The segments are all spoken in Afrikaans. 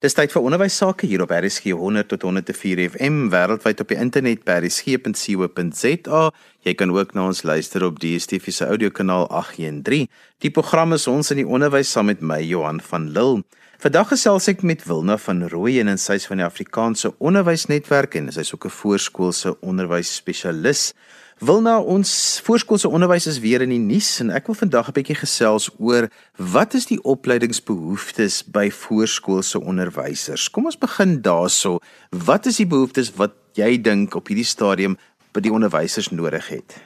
Dis tyd vir onderwys sake hier op RSG 100 tot 104 FM wêreldwyd op die internet by rsg.co.za. Jy kan ook na ons luister op DStv se audiokanaal 813. Die program is ons in die onderwys saam met my Johan van Lille. Vandag gesels ek met Wilna van Rooyen en sy is van die Afrikaanse Onderwysnetwerk en sy is ook 'n voorskoolse onderwysspesialis. Wil nou ons voorskoolse onderwys is weer in die nuus en ek wil vandag 'n bietjie gesels oor wat is die opleidingsbehoeftes by voorskoolse onderwysers. Kom ons begin daarso. Wat is die behoeftes wat jy dink op hierdie stadium by die onderwysers nodig het?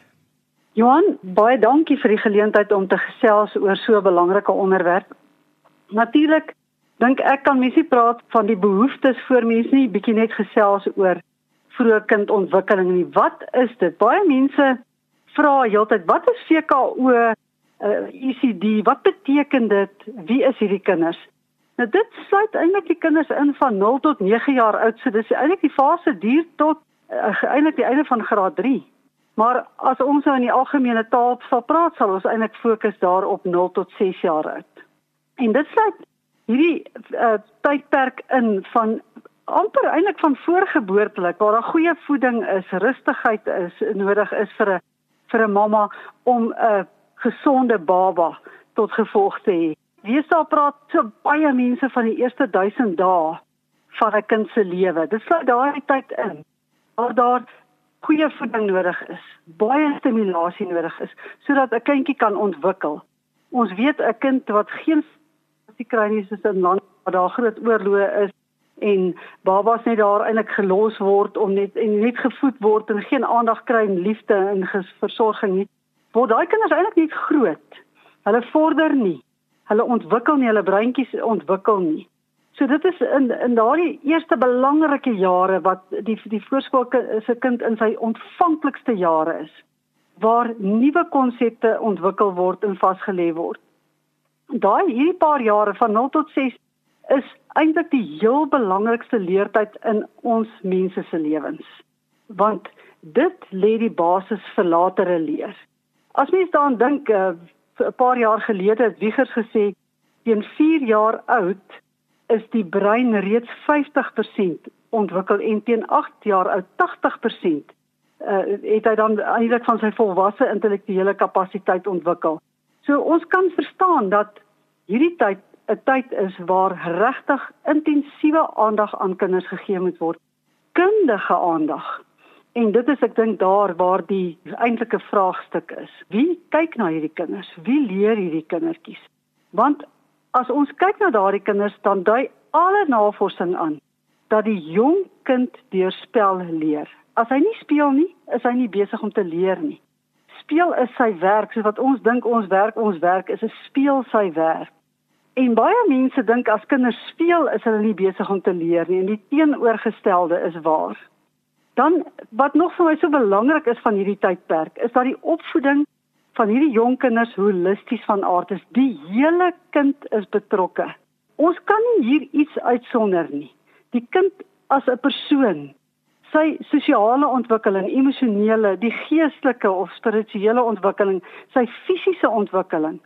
Johan, baie dankie vir die geleentheid om te gesels oor so 'n belangrike onderwerp. Natuurlik dink ek kan mense praat van die behoeftes voor mense nie bietjie net gesels oor vroeë kindontwikkeling nie. Wat is dit? Baie mense vra heeltyd, wat is VKO uh, ECD? Wat beteken dit? Wie is hierdie kinders? Nou dit sluit eintlik die kinders in van 0 tot 9 jaar oud. So dis eintlik die fase duur tot uh, eintlik die einde van graad 3. Maar as ons nou in die algemene taal sal praat, sal ons eintlik fokus daarop 0 tot 6 jaar oud. En dit sluit hierdie uh, tydperk in van amper eintlik van voorgeboortelik waar daar goeie voeding is, rustigheid is nodig is vir 'n vir 'n mamma om 'n gesonde baba tot gevolg te hê. Wie sal praat so baie mense van die eerste 1000 dae van 'n kind se lewe. Dit sluit daai tyd in waar daar goeie voeding nodig is, baie stimulasie nodig is sodat 'n kindjie kan ontwikkel. Ons weet 'n kind wat geen die kry nie soos in land waar daar groot oorloë is en babas net daar eintlik gelos word om net en net gevoed word en geen aandag kry en liefde en versorging nie. Word daai kinders eintlik net groot. Hulle vorder nie. Hulle ontwikkel nie, hulle breintjies ontwikkel nie. So dit is in in daardie eerste belangrike jare wat die die voorskool se kind in sy ontvanklikste jare is waar nuwe konsepte ontwikkel word en vasgelê word. Daai hierdie paar jare van 0 tot 6 is eintlik die heel belangrikste leertyd in ons mense se lewens. Want dit lê die basis vir latere leer. As mens daaraan dink, uh, 'n paar jaar gelede het Wiegers gesê, teen 4 jaar oud is die brein reeds 50% ontwikkel en teen 8 jaar oud 80% uh, het hy dan eintlik van sy volwasse intellektuele kapasiteit ontwikkel. So ons kan verstaan dat hierdie tyd 'n tyd is waar regtig intensiewe aandag aan kinders gegee moet word. Kundige aandag. En dit is ek dink daar waar die eintlike vraagstuk is. Wie kyk na hierdie kinders? Wie leer hierdie kindertjies? Want as ons kyk na daardie kinders dan dui alle navorsing aan dat die jong kind deur spel leer. As hy nie speel nie, is hy nie besig om te leer nie. Speel is sy werk, so wat ons dink ons werk, ons werk is 'n speel sy werk. En baie mense dink as kinders speel is hulle nie besig om te leer nie en die teenoorgestelde is waar. Dan wat nog vir my so belangrik is van hierdie tydperk is dat die opvoeding van hierdie jong kinders holisties van aard is. Die hele kind is betrokke. Ons kan nie hier iets uitsonder nie. Die kind as 'n persoon, sy sosiale ontwikkeling, emosionele, die geestelike of spirituele ontwikkeling, sy fisiese ontwikkeling,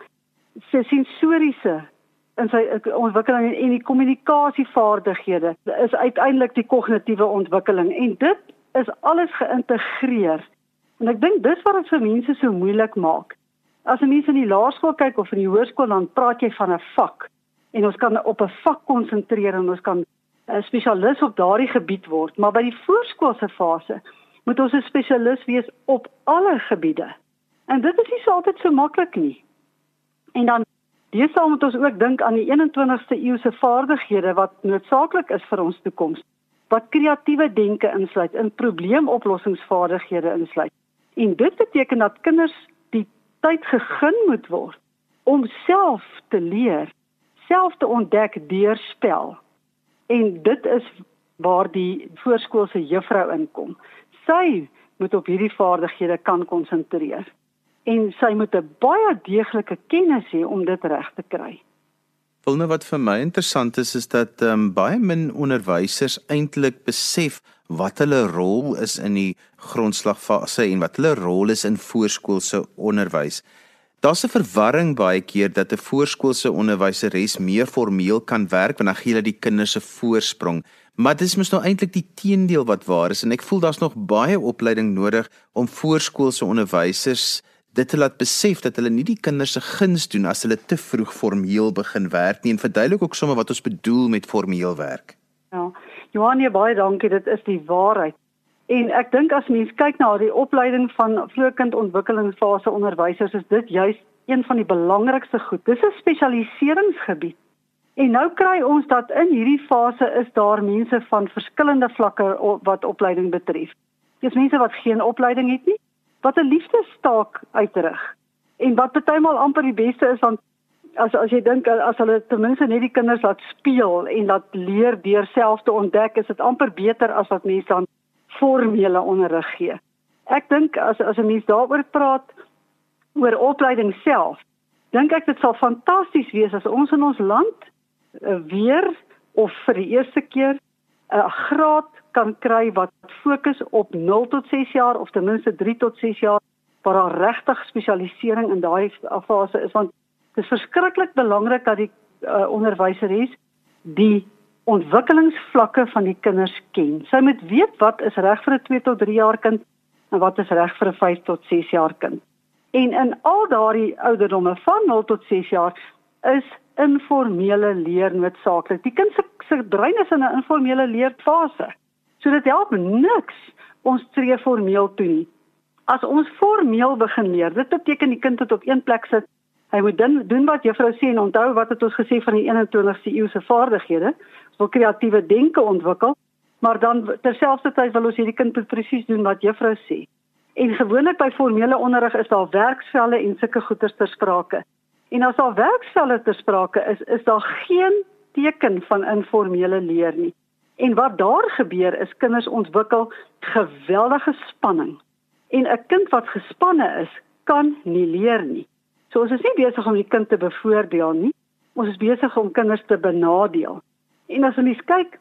sy sensoriese in sy ontwikkeling en die kommunikasievaardighede is uiteindelik die kognitiewe ontwikkeling en dit is alles geïntegreer. En ek dink dis wat dit vir mense so moeilik maak. As 'n mens in die laerskool kyk of in die hoërskool dan praat jy van 'n vak en ons kan op 'n vak konsentreer en ons kan 'n spesialis op daardie gebied word, maar by die voorskoolse fase moet ons 'n spesialis wees op alle gebiede. En dit is nie so altyd so maklik nie. En dan Deesdae moet ons ook dink aan die 21ste eeu se vaardighede wat noodsaaklik is vir ons toekoms. Wat kreatiewe denke insluit, in probleemoplossingsvaardighede insluit. En dit beteken dat kinders die tyd gegee moet word om self te leer, self te ontdek deur spel. En dit is waar die voorskoolse juffrou inkom. Sy moet op hierdie vaardighede kan konsentreer en sy moet 'n baie deeglike kennis hê om dit reg te kry. Wilne wat vir my interessant is is dat um, baie min onderwysers eintlik besef wat hulle rol is in die grondslagfase en wat hulle rol is in voorskoolse onderwys. Daar's 'n verwarring baie keer dat 'n voorskoolse onderwyseres meer formeel kan werk wanneer hulle die kinders se voorsprong. Maar dis mos nou eintlik die teendeel wat waar is en ek voel daar's nog baie opleiding nodig om voorskoolse onderwysers dit te laat besef dat hulle nie die kinders se guns doen as hulle te vroeg formeel begin werk nie en verduidelik ook sommer wat ons bedoel met formeel werk. Ja. Johan, baie dankie, dit is die waarheid. En ek dink as mens kyk na die opleiding van vroegkindontwikkelingsfase onderwysers, is dit juis een van die belangrikste goed. Dis 'n spesialiseringsgebied. En nou kry ons dat in hierdie fase is daar mense van verskillende vlakke wat opleiding betref. Dis mense wat geen opleiding het nie, wat 'n liefdestaak uitrig. En wat partymal amper die beste is want as as jy dink as hulle ten minste net die kinders laat speel en laat leer deur self te ontdek, is dit amper beter as wat mense dan formele onderrig gee. Ek dink as as 'n mens daaroor praat oor opleiding self, dink ek dit sal fantasties wees as ons in ons land uh, weer of vir die eerste keer 'n graad kan kry wat fokus op 0 tot 6 jaar of ten minste 3 tot 6 jaar waar daar regtig spesialisering in daai fase is want dit is verskriklik belangrik dat die uh, onderwyseres die ontwikkelingsvlakke van die kinders ken. Sy moet weet wat is reg vir 'n 2 tot 3 jaar kind en wat is reg vir 'n 5 tot 6 jaar kind. En in al daardie ouderdomme van 0 tot 6 jaar is informele leer noodsaaklik. Die kind se se brein is in 'n informele leerfase. So dit help niks ons tree formeel toe nie. As ons formeel begin leer, dit beteken die kind het op een plek sit Hy moet dan doen wat juffrou sê en onthou wat het ons gesê van die 21ste eeu se vaardighede. Wil kreatiewe denke ontwikkel, maar dan terselfdertyd wil ons hierdie kind presies doen wat juffrou sê. En gewoonlik by formele onderrig is daar werksvelle en sulke goeters ter sprake. En as daar werksvelle ter sprake is, is daar geen teken van informele leer nie. En wat daar gebeur is kinders ontwikkel geweldige spanning. En 'n kind wat gespanne is, kan nie leer nie. So ons is nie besig om die kind te bevoordeel nie. Ons is besig om kinders te benadeel. En as ons kyk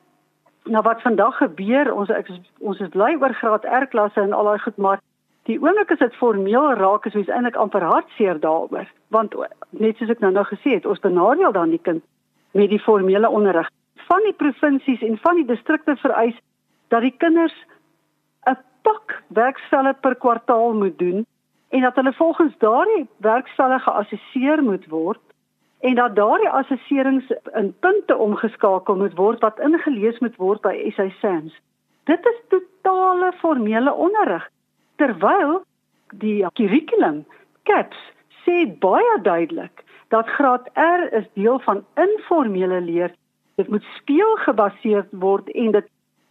na wat vandag gebeur, ons ek, ons is bly oor graad R klasse en al daai goed, maar die oomblik as dit formeel raak, is ons eintlik amper hartseer daaroor, want net soos ek nou nou gesê het, ons benadeel dan die kind met die formele onderrig van die provinsies en van die distrikte vereis dat die kinders 'n pak werksvelle per kwartaal moet doen en dat hulle volgens daardie werkstelle geassesseer moet word en dat daardie assesserings in punte omgeskakel moet word wat ingelees moet word by SASAMS. Dit is totale formele onderrig terwyl die kurrikulum CAPS sê baie duidelik dat graad R is deel van informele leer. Dit moet speelgebaseerd word en dit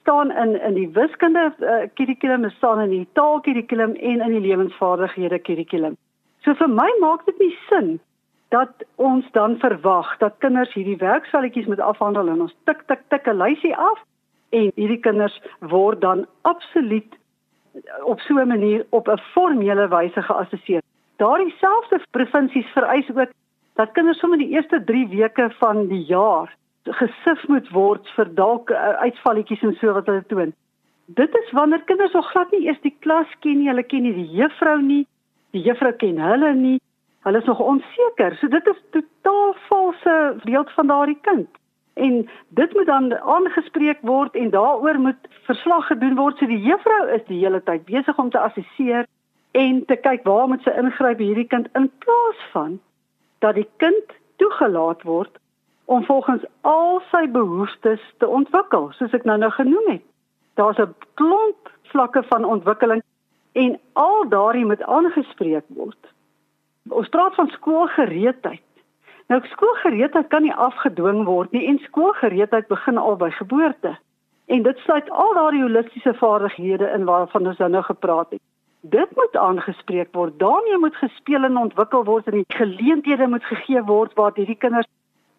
staan in in die wiskunde uh, kurrikulum, dit staan in die taalkurrikulum en in die lewensvaardighede kurrikulum. So vir my maak dit nie sin dat ons dan verwag dat kinders hierdie werkselletjies moet afhandel en ons tik tik tik 'n lysie af en hierdie kinders word dan absoluut op so 'n manier op 'n formele wyse geassesseer. Daardie selfde provinsies vereis ook dat kinders sommer die eerste 3 weke van die jaar gesif moet word vir dalk uh, uitvalletjies en so wat hulle toon. Dit is wanneer kinders nog glad nie eers die klas ken nie, hulle ken nie die juffrou nie, die juffrou ken hulle nie. Hulle is nog onseker. So dit is totaal valse beeld van daardie kind. En dit moet dan aangespreek word en daaroor moet verslag gedoen word. So die juffrou is die hele tyd besig om te assesseer en te kyk waar moet sy ingryp hierdie kind in plaas van dat die kind toegelaat word om volgens al sy behoeftes te ontwikkel, soos ek nou nou genoem het. Daar's 'n klomp vlakke van ontwikkeling en al daardie moet aangespreek word. Ons praat van skoolgereedheid. Nou skoolgereedheid kan nie afgedwing word nie en skoolgereedheid begin al by geboorte. En dit sluit al daardie holistiese vaardighede in waarvan ons nou gepraat het. Dit moet aangespreek word. Daarmee moet gespeel en ontwikkel word en die geleenthede moet gegee word waar hierdie kinders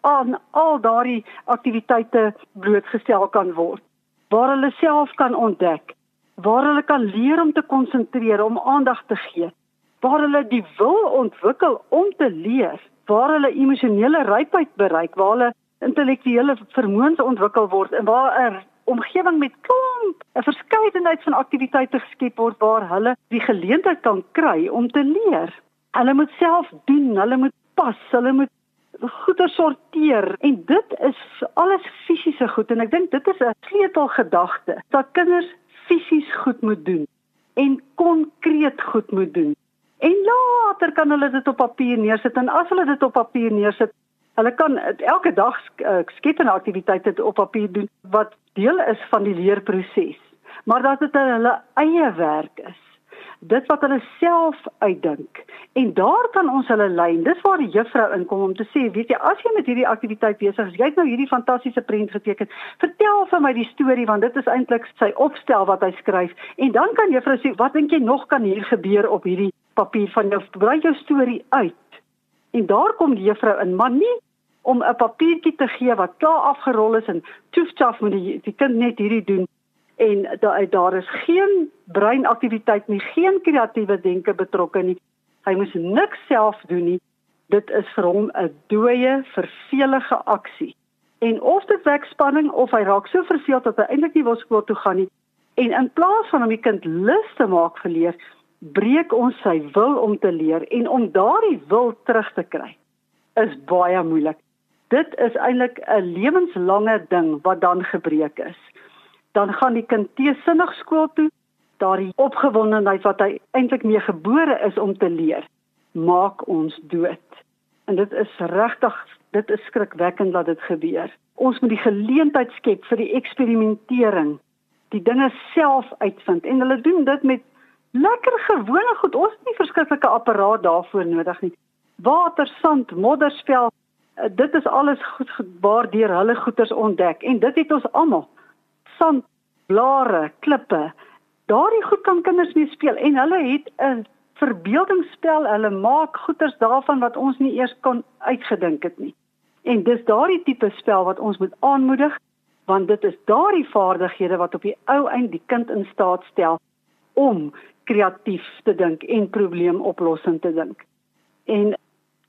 aan al daardie aktiwiteite blootgestel kan word waar hulle self kan ontdek waar hulle kan leer om te konsentreer om aandag te gee waar hulle die wil ontwikkel om te leer waar hulle emosionele rypheid bereik waar hulle intellektuele vermoëns ontwikkel word en waar 'n omgewing met klomp 'n verskeidenheid van aktiwiteite geskep word waar hulle die geleentheid kan kry om te leer Hulle moet self doen, hulle moet pas, hulle moet goeder sorteer en dit is alles fisiese goed en ek dink dit is 'n sleutelgedagte dat kinders fisies goed moet doen en konkreet goed moet doen. En later kan hulle dit op papier neersit en as hulle dit op papier neersit, hulle kan elke dag uh, skep 'n aktiwiteit op papier doen wat deel is van die leerproses. Maar dat dit hulle eie werk is dit wat hulle self uitdink en daar kan ons hulle lei. Dis waar die juffrou inkom om te sê, weet jy, as jy met hierdie aktiwiteit besig is, jy het nou hierdie fantastiese prent geteken. Vertel vir my die storie want dit is eintlik sy opstel wat hy skryf. En dan kan juffrou sê, wat dink jy nog kan hier gebeur op hierdie papier van jou brei jou storie uit. En daar kom die juffrou in, maar nie om 'n papiertjie te gee wat klaar afgerol is en toefchaf moet die, die kind net hierdie doen en daar daar is geen breinaktiwiteit nie, geen kreatiewe denke betrokke nie. Hy moes niks self doen nie. Dit is vir hom 'n dooie, vervelige aksie. En of dit wek spanning of hy raak so verveeld dat hy eintlik nie wil skool toe gaan nie. En in plaas van om die kind lus te maak vir leer, breek ons sy wil om te leer en om daardie wil terug te kry is baie moeilik. Dit is eintlik 'n lewenslange ding wat dan gebreek is dan gaan die kind teesinnig skool toe. Daardie opgewondenheid wat hy eintlik mee gebore is om te leer, maak ons dood. En dit is regtig, dit is skrikwekkend dat dit gebeur. Ons moet die geleentheid skep vir die eksperimentering, die dinge self uitvind en hulle doen dit met lekker gewone goed. Ons het nie verskriklike apparaat daarvoor nodig nie. Water, sand, modderspel, eh, dit is alles goed gebaar deur hulle goeters ontdek en dit het ons almal sand, blare, klippe. Daardie goed kan kinders mee speel en hulle het 'n verbeeldingsspel. Hulle maak goeters daarvan wat ons nie eers kon uitgedink het nie. En dis daardie tipe spel wat ons moet aanmoedig want dit is daardie vaardighede wat op die ou eind die kind in staat stel om kreatief te dink en probleemoplossing te dink. En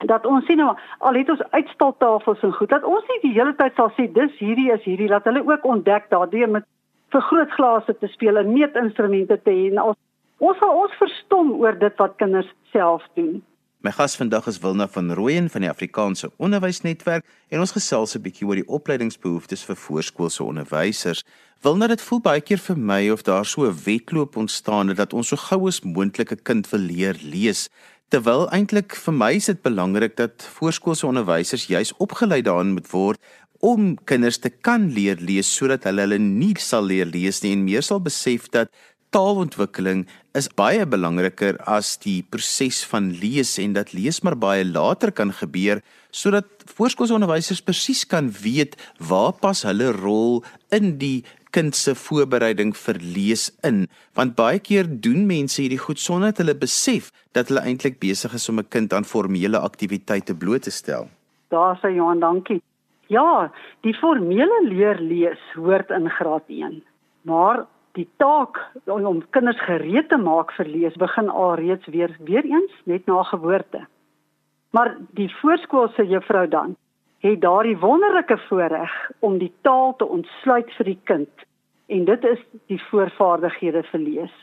dat ons sien nou al het ons uitstaltafels en goed dat ons nie die hele tyd sal sê dis hierdie is hierdie dat hulle ook ontdek daardeur met vergrootglase te speel en meetinstrumente te hê en ons ons sal ons verstom oor dit wat kinders self doen. My gas vandag is Wilna van Rooyen van die Afrikaanse Onderwysnetwerk en ons gesels 'n bietjie oor die opleidingsbehoeftes vir voorskoolse onderwysers. Wilna, dit voel baie keer vir my of daar so 'n wedloop ontstaan het dat ons so gou as moontlik 'n kind wil leer lees terwyl eintlik vir my is dit belangrik dat voorskoolse onderwysers juis opgelei daarin moet word om kinders te kan leer lees sodat hulle hulle nie sal leer lees nie en meer sal besef dat taalontwikkeling is baie belangriker as die proses van lees en dat lees maar baie later kan gebeur sodat voorskoolse onderwysers presies kan weet waar pas hulle rol in die kind se voorbereiding vir lees in want baie keer doen mense hierdie goed sonder dat hulle besef dat hulle eintlik besig is om 'n kind aan formele aktiwiteite bloot te stel. Daar sê Johan, dankie. Ja, die formele leer lees hoort in graad 1. Maar die taak om kinders gereed te maak vir lees begin alreeds weer weer eens net na geboorte. Maar die voorskoolse juffrou dan het daardie wonderlike voorreg om die taal te ontsluit vir die kind en dit is die voorvaardighede vir lees.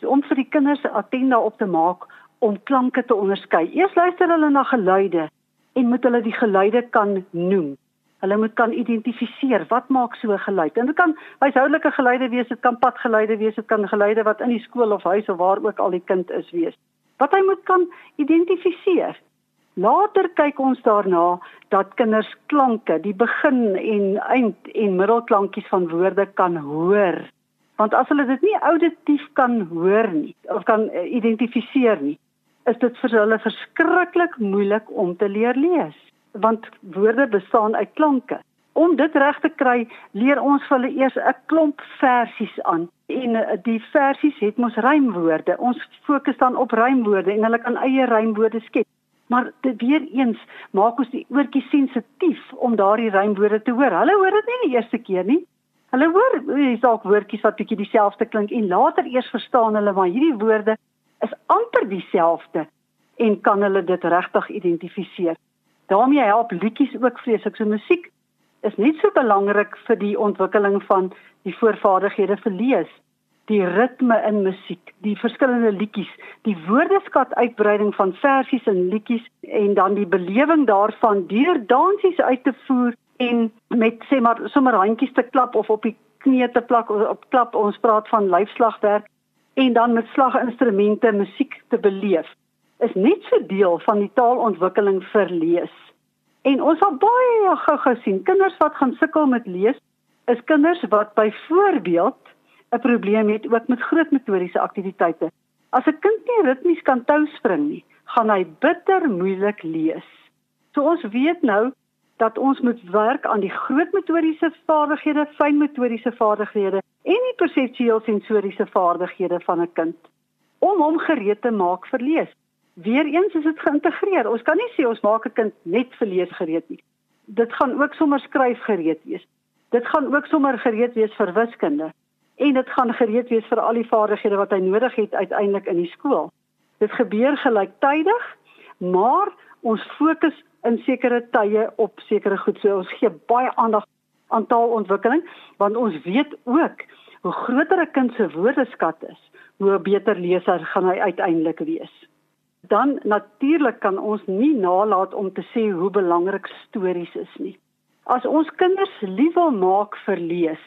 So om vir die kinders 'n agenda op te maak om klanke te onderskei. Eers luister hulle na geluide en moet hulle die geluide kan noem. Hulle moet kan identifiseer wat maak so 'n geluid. En dit kan huishoudelike geluide wees, dit kan padgeluide wees, dit kan geluide wat in die skool of huis of waar ook al die kind is wees. Wat hy moet kan identifiseer. Later kyk ons daarna dat kinders klanke, die begin en eind en middelklankies van woorde kan hoor. Want as hulle dit nie auditief kan hoor nie of kan uh, identifiseer nie, is dit vir hulle verskriklik moeilik om te leer lees, want woorde bestaan uit klanke. Om dit reg te kry, leer ons vir hulle eers 'n klomp versies aan. En uh, die versies het mos rymwoorde. Ons fokus dan op rymwoorde en hulle kan eie rymwoorde skep. Maar dit weer eens maak ons die oortjie sensitief om daardie rymwoorde te hoor. Hulle hoor dit nie die eerste keer nie. Hulle hoor hier's dalk woordjies wat bietjie dieselfde klink en later eers verstaan hulle maar hierdie woorde is amper dieselfde en kan hulle dit regtig identifiseer. daarmee help liedjies ook vreeslik so musiek is net so belangrik vir die ontwikkeling van die voorvaardighede vir lees die ritme in musiek, die verskillende liedjies, die woordeskat uitbreiding van versies en liedjies en dan die belewing daarvan deur dansies uit te voer en met sê maar sommer handjies te klap of op die knie te plak of op klap ons praat van lyfslagwerk en dan met slaginstrumente musiek te beleef is net so deel van die taalontwikkeling vir lees. En ons het baie gou gesien kinders wat gaan sukkel met lees is kinders wat byvoorbeeld 'n probleem het ook met groot motoriese aktiwiteite. As 'n kind nie ritmies kan tou spring nie, gaan hy bitter moeilik lees. So ons weet nou dat ons moet werk aan die groot motoriese vaardighede, fyn motoriese vaardighede en die perseptueel sensoriese vaardighede van 'n kind om hom gereed te maak vir lees. Weereens is dit geïntegreer. Ons kan nie sê ons maak 'n kind net vir lees gereed nie. Dit gaan ook sommer skryf gereed wees. Dit gaan ook sommer gereed wees vir wiskunde en dit gaan gereed wees vir al die vaardighede wat hy nodig het uiteindelik in die skool. Dit gebeur gelyktydig, maar ons fokus in sekere tye op sekere goed. So ons gee baie aandag aan taalontwikkeling want ons weet ook hoe groter 'n kind se woordeskat is, hoe beter leser gaan hy uiteindelik wees. Dan natuurlik kan ons nie nalat om te sê hoe belangrik stories is nie. As ons kinders lief wil maak vir lees,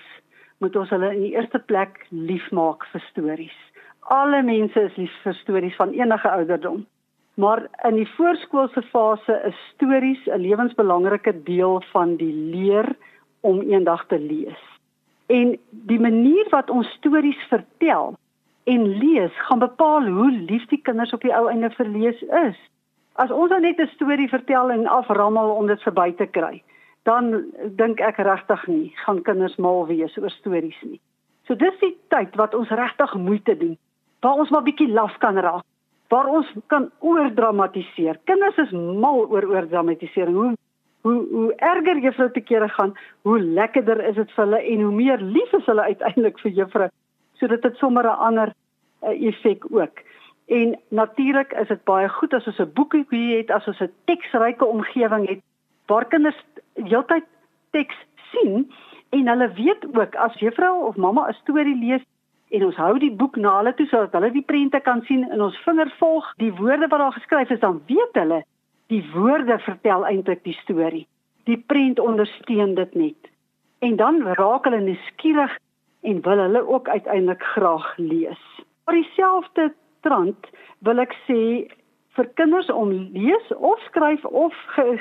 moet ons hulle in die eerste plek liefmaak vir stories. Alle mense is lief vir stories van enige ouderdom. Maar in die voorskoolse fase is stories 'n lewensbelangrike deel van die leer om eendag te lees. En die manier wat ons stories vertel en lees gaan bepaal hoe lief die kinders op die ou einde vir lees is. As ons net 'n storie vertel en aframmel om dit verby te kry, dan dink ek regtig nie gaan kinders mal wees oor stories nie. So dis die tyd wat ons regtig moeite doen. Waar ons maar bietjie laf kan raak waar ons kan oordramatiseer. Kinders is mal oor oordramatisering. Hoe hoe hoe erger juffrou te kere gaan, hoe lekkerder is dit vir hulle en hoe meer lief is hulle uiteindelik vir juffrou. So dit het sommer 'n ander uh, effek ook. En natuurlik is dit baie goed as ons 'n boekie het, as ons 'n teksryke omgewing het waar kinders heeltyd teks sien en hulle weet ook as juffrou of mamma 'n storie lees en ons hou die boek na hulle toe sodat hulle die prente kan sien en ons vinger volg die woorde wat daar geskryf is dan weet hulle die woorde vertel eintlik die storie die prent ondersteun dit net. En dan raak hulle nuuskierig en wil hulle ook uiteindelik graag lees. Maar dieselfde trant wil ek sê vir kinders om lees of skryf of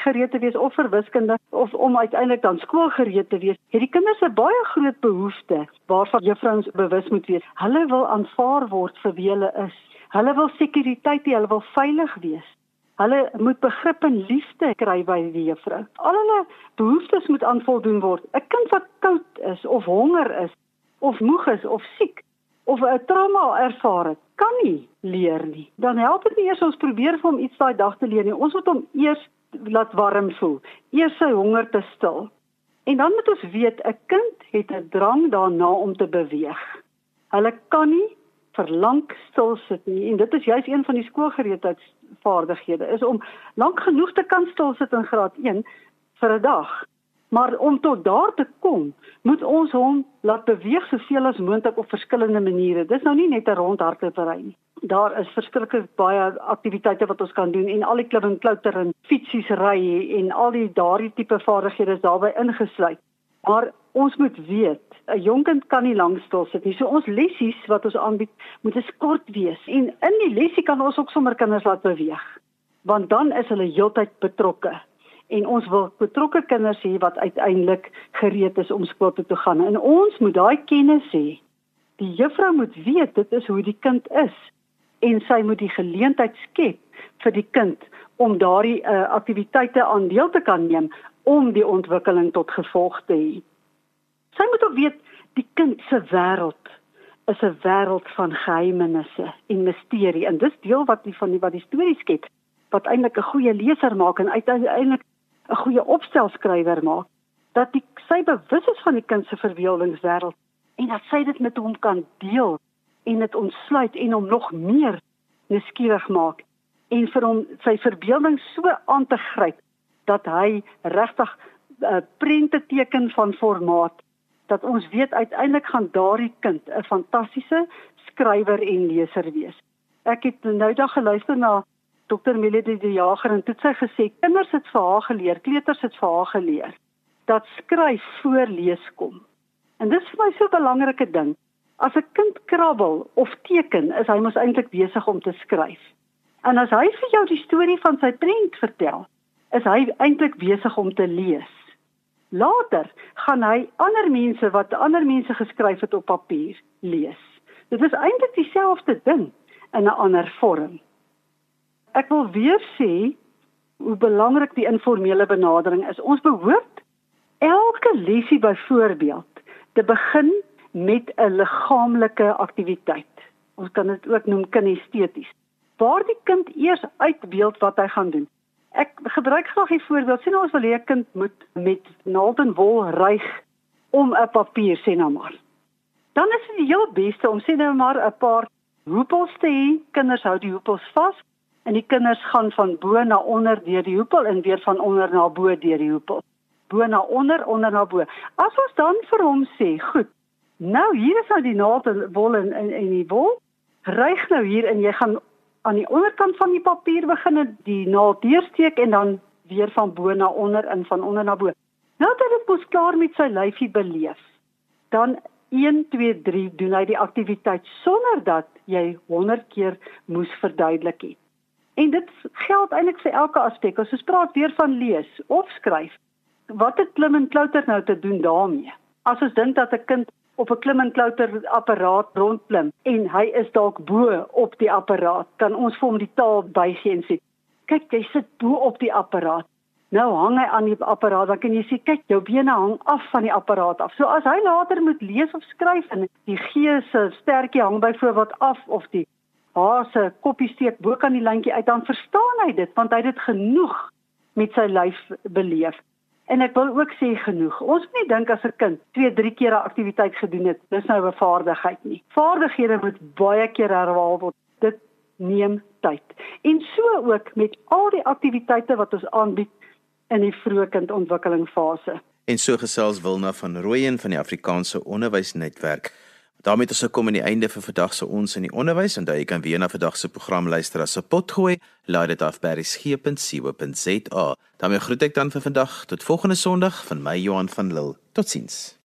gereed te wees of vir wiskunde of om uiteindelik dan skoolgereed te wees. Het die kinders 'n baie groot behoefte waarvan juffrouens bewus moet wees. Hulle wil aanvaar word vir wie hulle is. Hulle wil sekuriteit hê, hulle wil veilig wees. Hulle moet begrip en liefde kry by die juffrou. Al hulle behoeftes moet aanvoldoen word. 'n Kind wat koud is of honger is of moeg is of siek of 'n trauma ervaar het, kan nie leer nie. Dan help dit nie eers ons probeer vir hom iets daai dag te leer nie. Ons moet hom eers laat warm voel, eers sy honger te stil. En dan moet ons weet 'n kind het 'n drang daarna om te beweeg. Hulle kan nie vir lank stil sit nie en dit is juis een van die skoolgereedheidsvaardighede is om lank genoeg te kan stil sit in graad 1 vir 'n dag. Maar om tot daar te kom, moet ons hom laat beweeg soveel as moontlik op verskillende maniere. Dis nou nie net 'n rondhardlopery nie. Daar is verskeie baie aktiwiteite wat ons kan doen en al die klim en klouter en fietsies ry en al die daardie tipe vaardighede is daarbey ingesluit. Maar ons moet weet, 'n jong kind kan nie lank stil sit nie. So ons lessies wat ons aanbied, moet kort wees en in die lessie kan ons ook sommer kinders laat beweeg. Want dan is hulle heeltyd betrokke en ons wil betrokke kinders hê wat uiteindelik gereed is om skool toe te gaan. En ons moet daai kennis hê. Die juffrou moet weet dit is hoe die kind is en sy moet die geleentheid skep vir die kind om daardie uh, aktiwiteite aan deel te kan neem om die ontwikkeling tot gevolg te hê. Sy moet ook weet die kind se wêreld is 'n wêreld van geheimenisse en misterie en dis deel wat die van die wat die storie skep wat eintlik 'n goeie leser maak en uiteindelik 'n goeie opstelskrywer maak dat die sy bewus is van die kind se verbeeldingswêreld en dat sy dit met hom kan deel en dit ontsluit en hom nog meer nuuskierig maak en vir hom sy verbeelding so aan te gryp dat hy regtig 'n uh, prente teken van formaat dat ons weet uiteindelik gaan daardie kind 'n fantastiese skrywer en leser wees. Ek het nou dag geluister na Dr. Melody die Jager en dit sy gesê kinders het vir haar geleer, kleuters het vir haar geleer dat skryf voor lees kom. En dit is vir my so 'n belangrike ding. As 'n kind krabbel of teken, is hy mos eintlik besig om te skryf. En as hy vir jou die storie van sy prent vertel, is hy eintlik besig om te lees. Later gaan hy ander mense wat ander mense geskryf het op papier lees. Dit is eintlik dieselfde ding in 'n ander vorm. Ek wil weer sê hoe belangrik die informele benadering is. Ons behoort elke lesie byvoorbeeld te begin met 'n liggaamlike aktiwiteit. Ons kan dit ook noem kinesteties. Waar die kind eers uitbeeld wat hy gaan doen. Ek gebruik graag 'n voorbeeld. Sien ons wil hê 'n kind moet met naald en wol ryg om 'n papier sê nou maar. Dan is dit die heel beste om sê nou maar 'n paar hoepels te hê. Kinders hou die hoepels vas en die kinders gaan van bo na onder deur die hoepel en weer van onder na bo deur die hoepel. Bo na onder, onder na bo. As ons dan vir hom sê, "Goed. Nou hier is nou die naald en wol en en, en die wol. Ryg nou hier en jy gaan aan die onderkant van die papier begin die naald deursteek en dan weer van bo na onder in van onder na bo. Nou dat dit mos klaar met sy lyfie beleef. Dan 1 2 3 doen hy die aktiwiteit sonder dat jy 100 keer moes verduidelik het. En dit geld eintlik vir elke aspek. As ons praat weer van lees of skryf, wat het klim en klouter nou te doen daarmee? As ons dink dat 'n kind op 'n klim en klouter apparaat rondklim en hy is dalk bo op die apparaat, kan ons vir hom die taal bygee en sê: "Kyk, jy sit bo op die apparaat." Nou hang hy aan die apparaat, dan kan jy sê: "Kyk, jou bene hang af van die apparaat af." So as hy later moet lees of skryf en die G se stertjie hang byvoorbeeld af of die H se koppie steek bo kan die lyntjie uit, dan verstaan hy dit want hy het dit genoeg met sy lyf beleef. En ek wil ook sê genoeg. Ons moet nie dink as 'n kind 2, 3 keer 'n aktiwiteit gedoen het, dis nou 'n vaardigheid nie. Vaardighede moet baie keer herhaal word. Dit neem tyd. En so ook met al die aktiwiteite wat ons aanbied in die vroeë kindontwikkelingsfase. En so gesels Wilna van Rooyen van die Afrikaanse Onderwysnetwerk daarmee het ons gekom aan die einde vir vandag se ons in die onderwys en jy kan weer na vandag se program luister as 'n potgooi laai dit af by resgep.co.za daarmee groet ek dan vir vandag tot volgende sonderdag van my Johan van Lille. Totsiens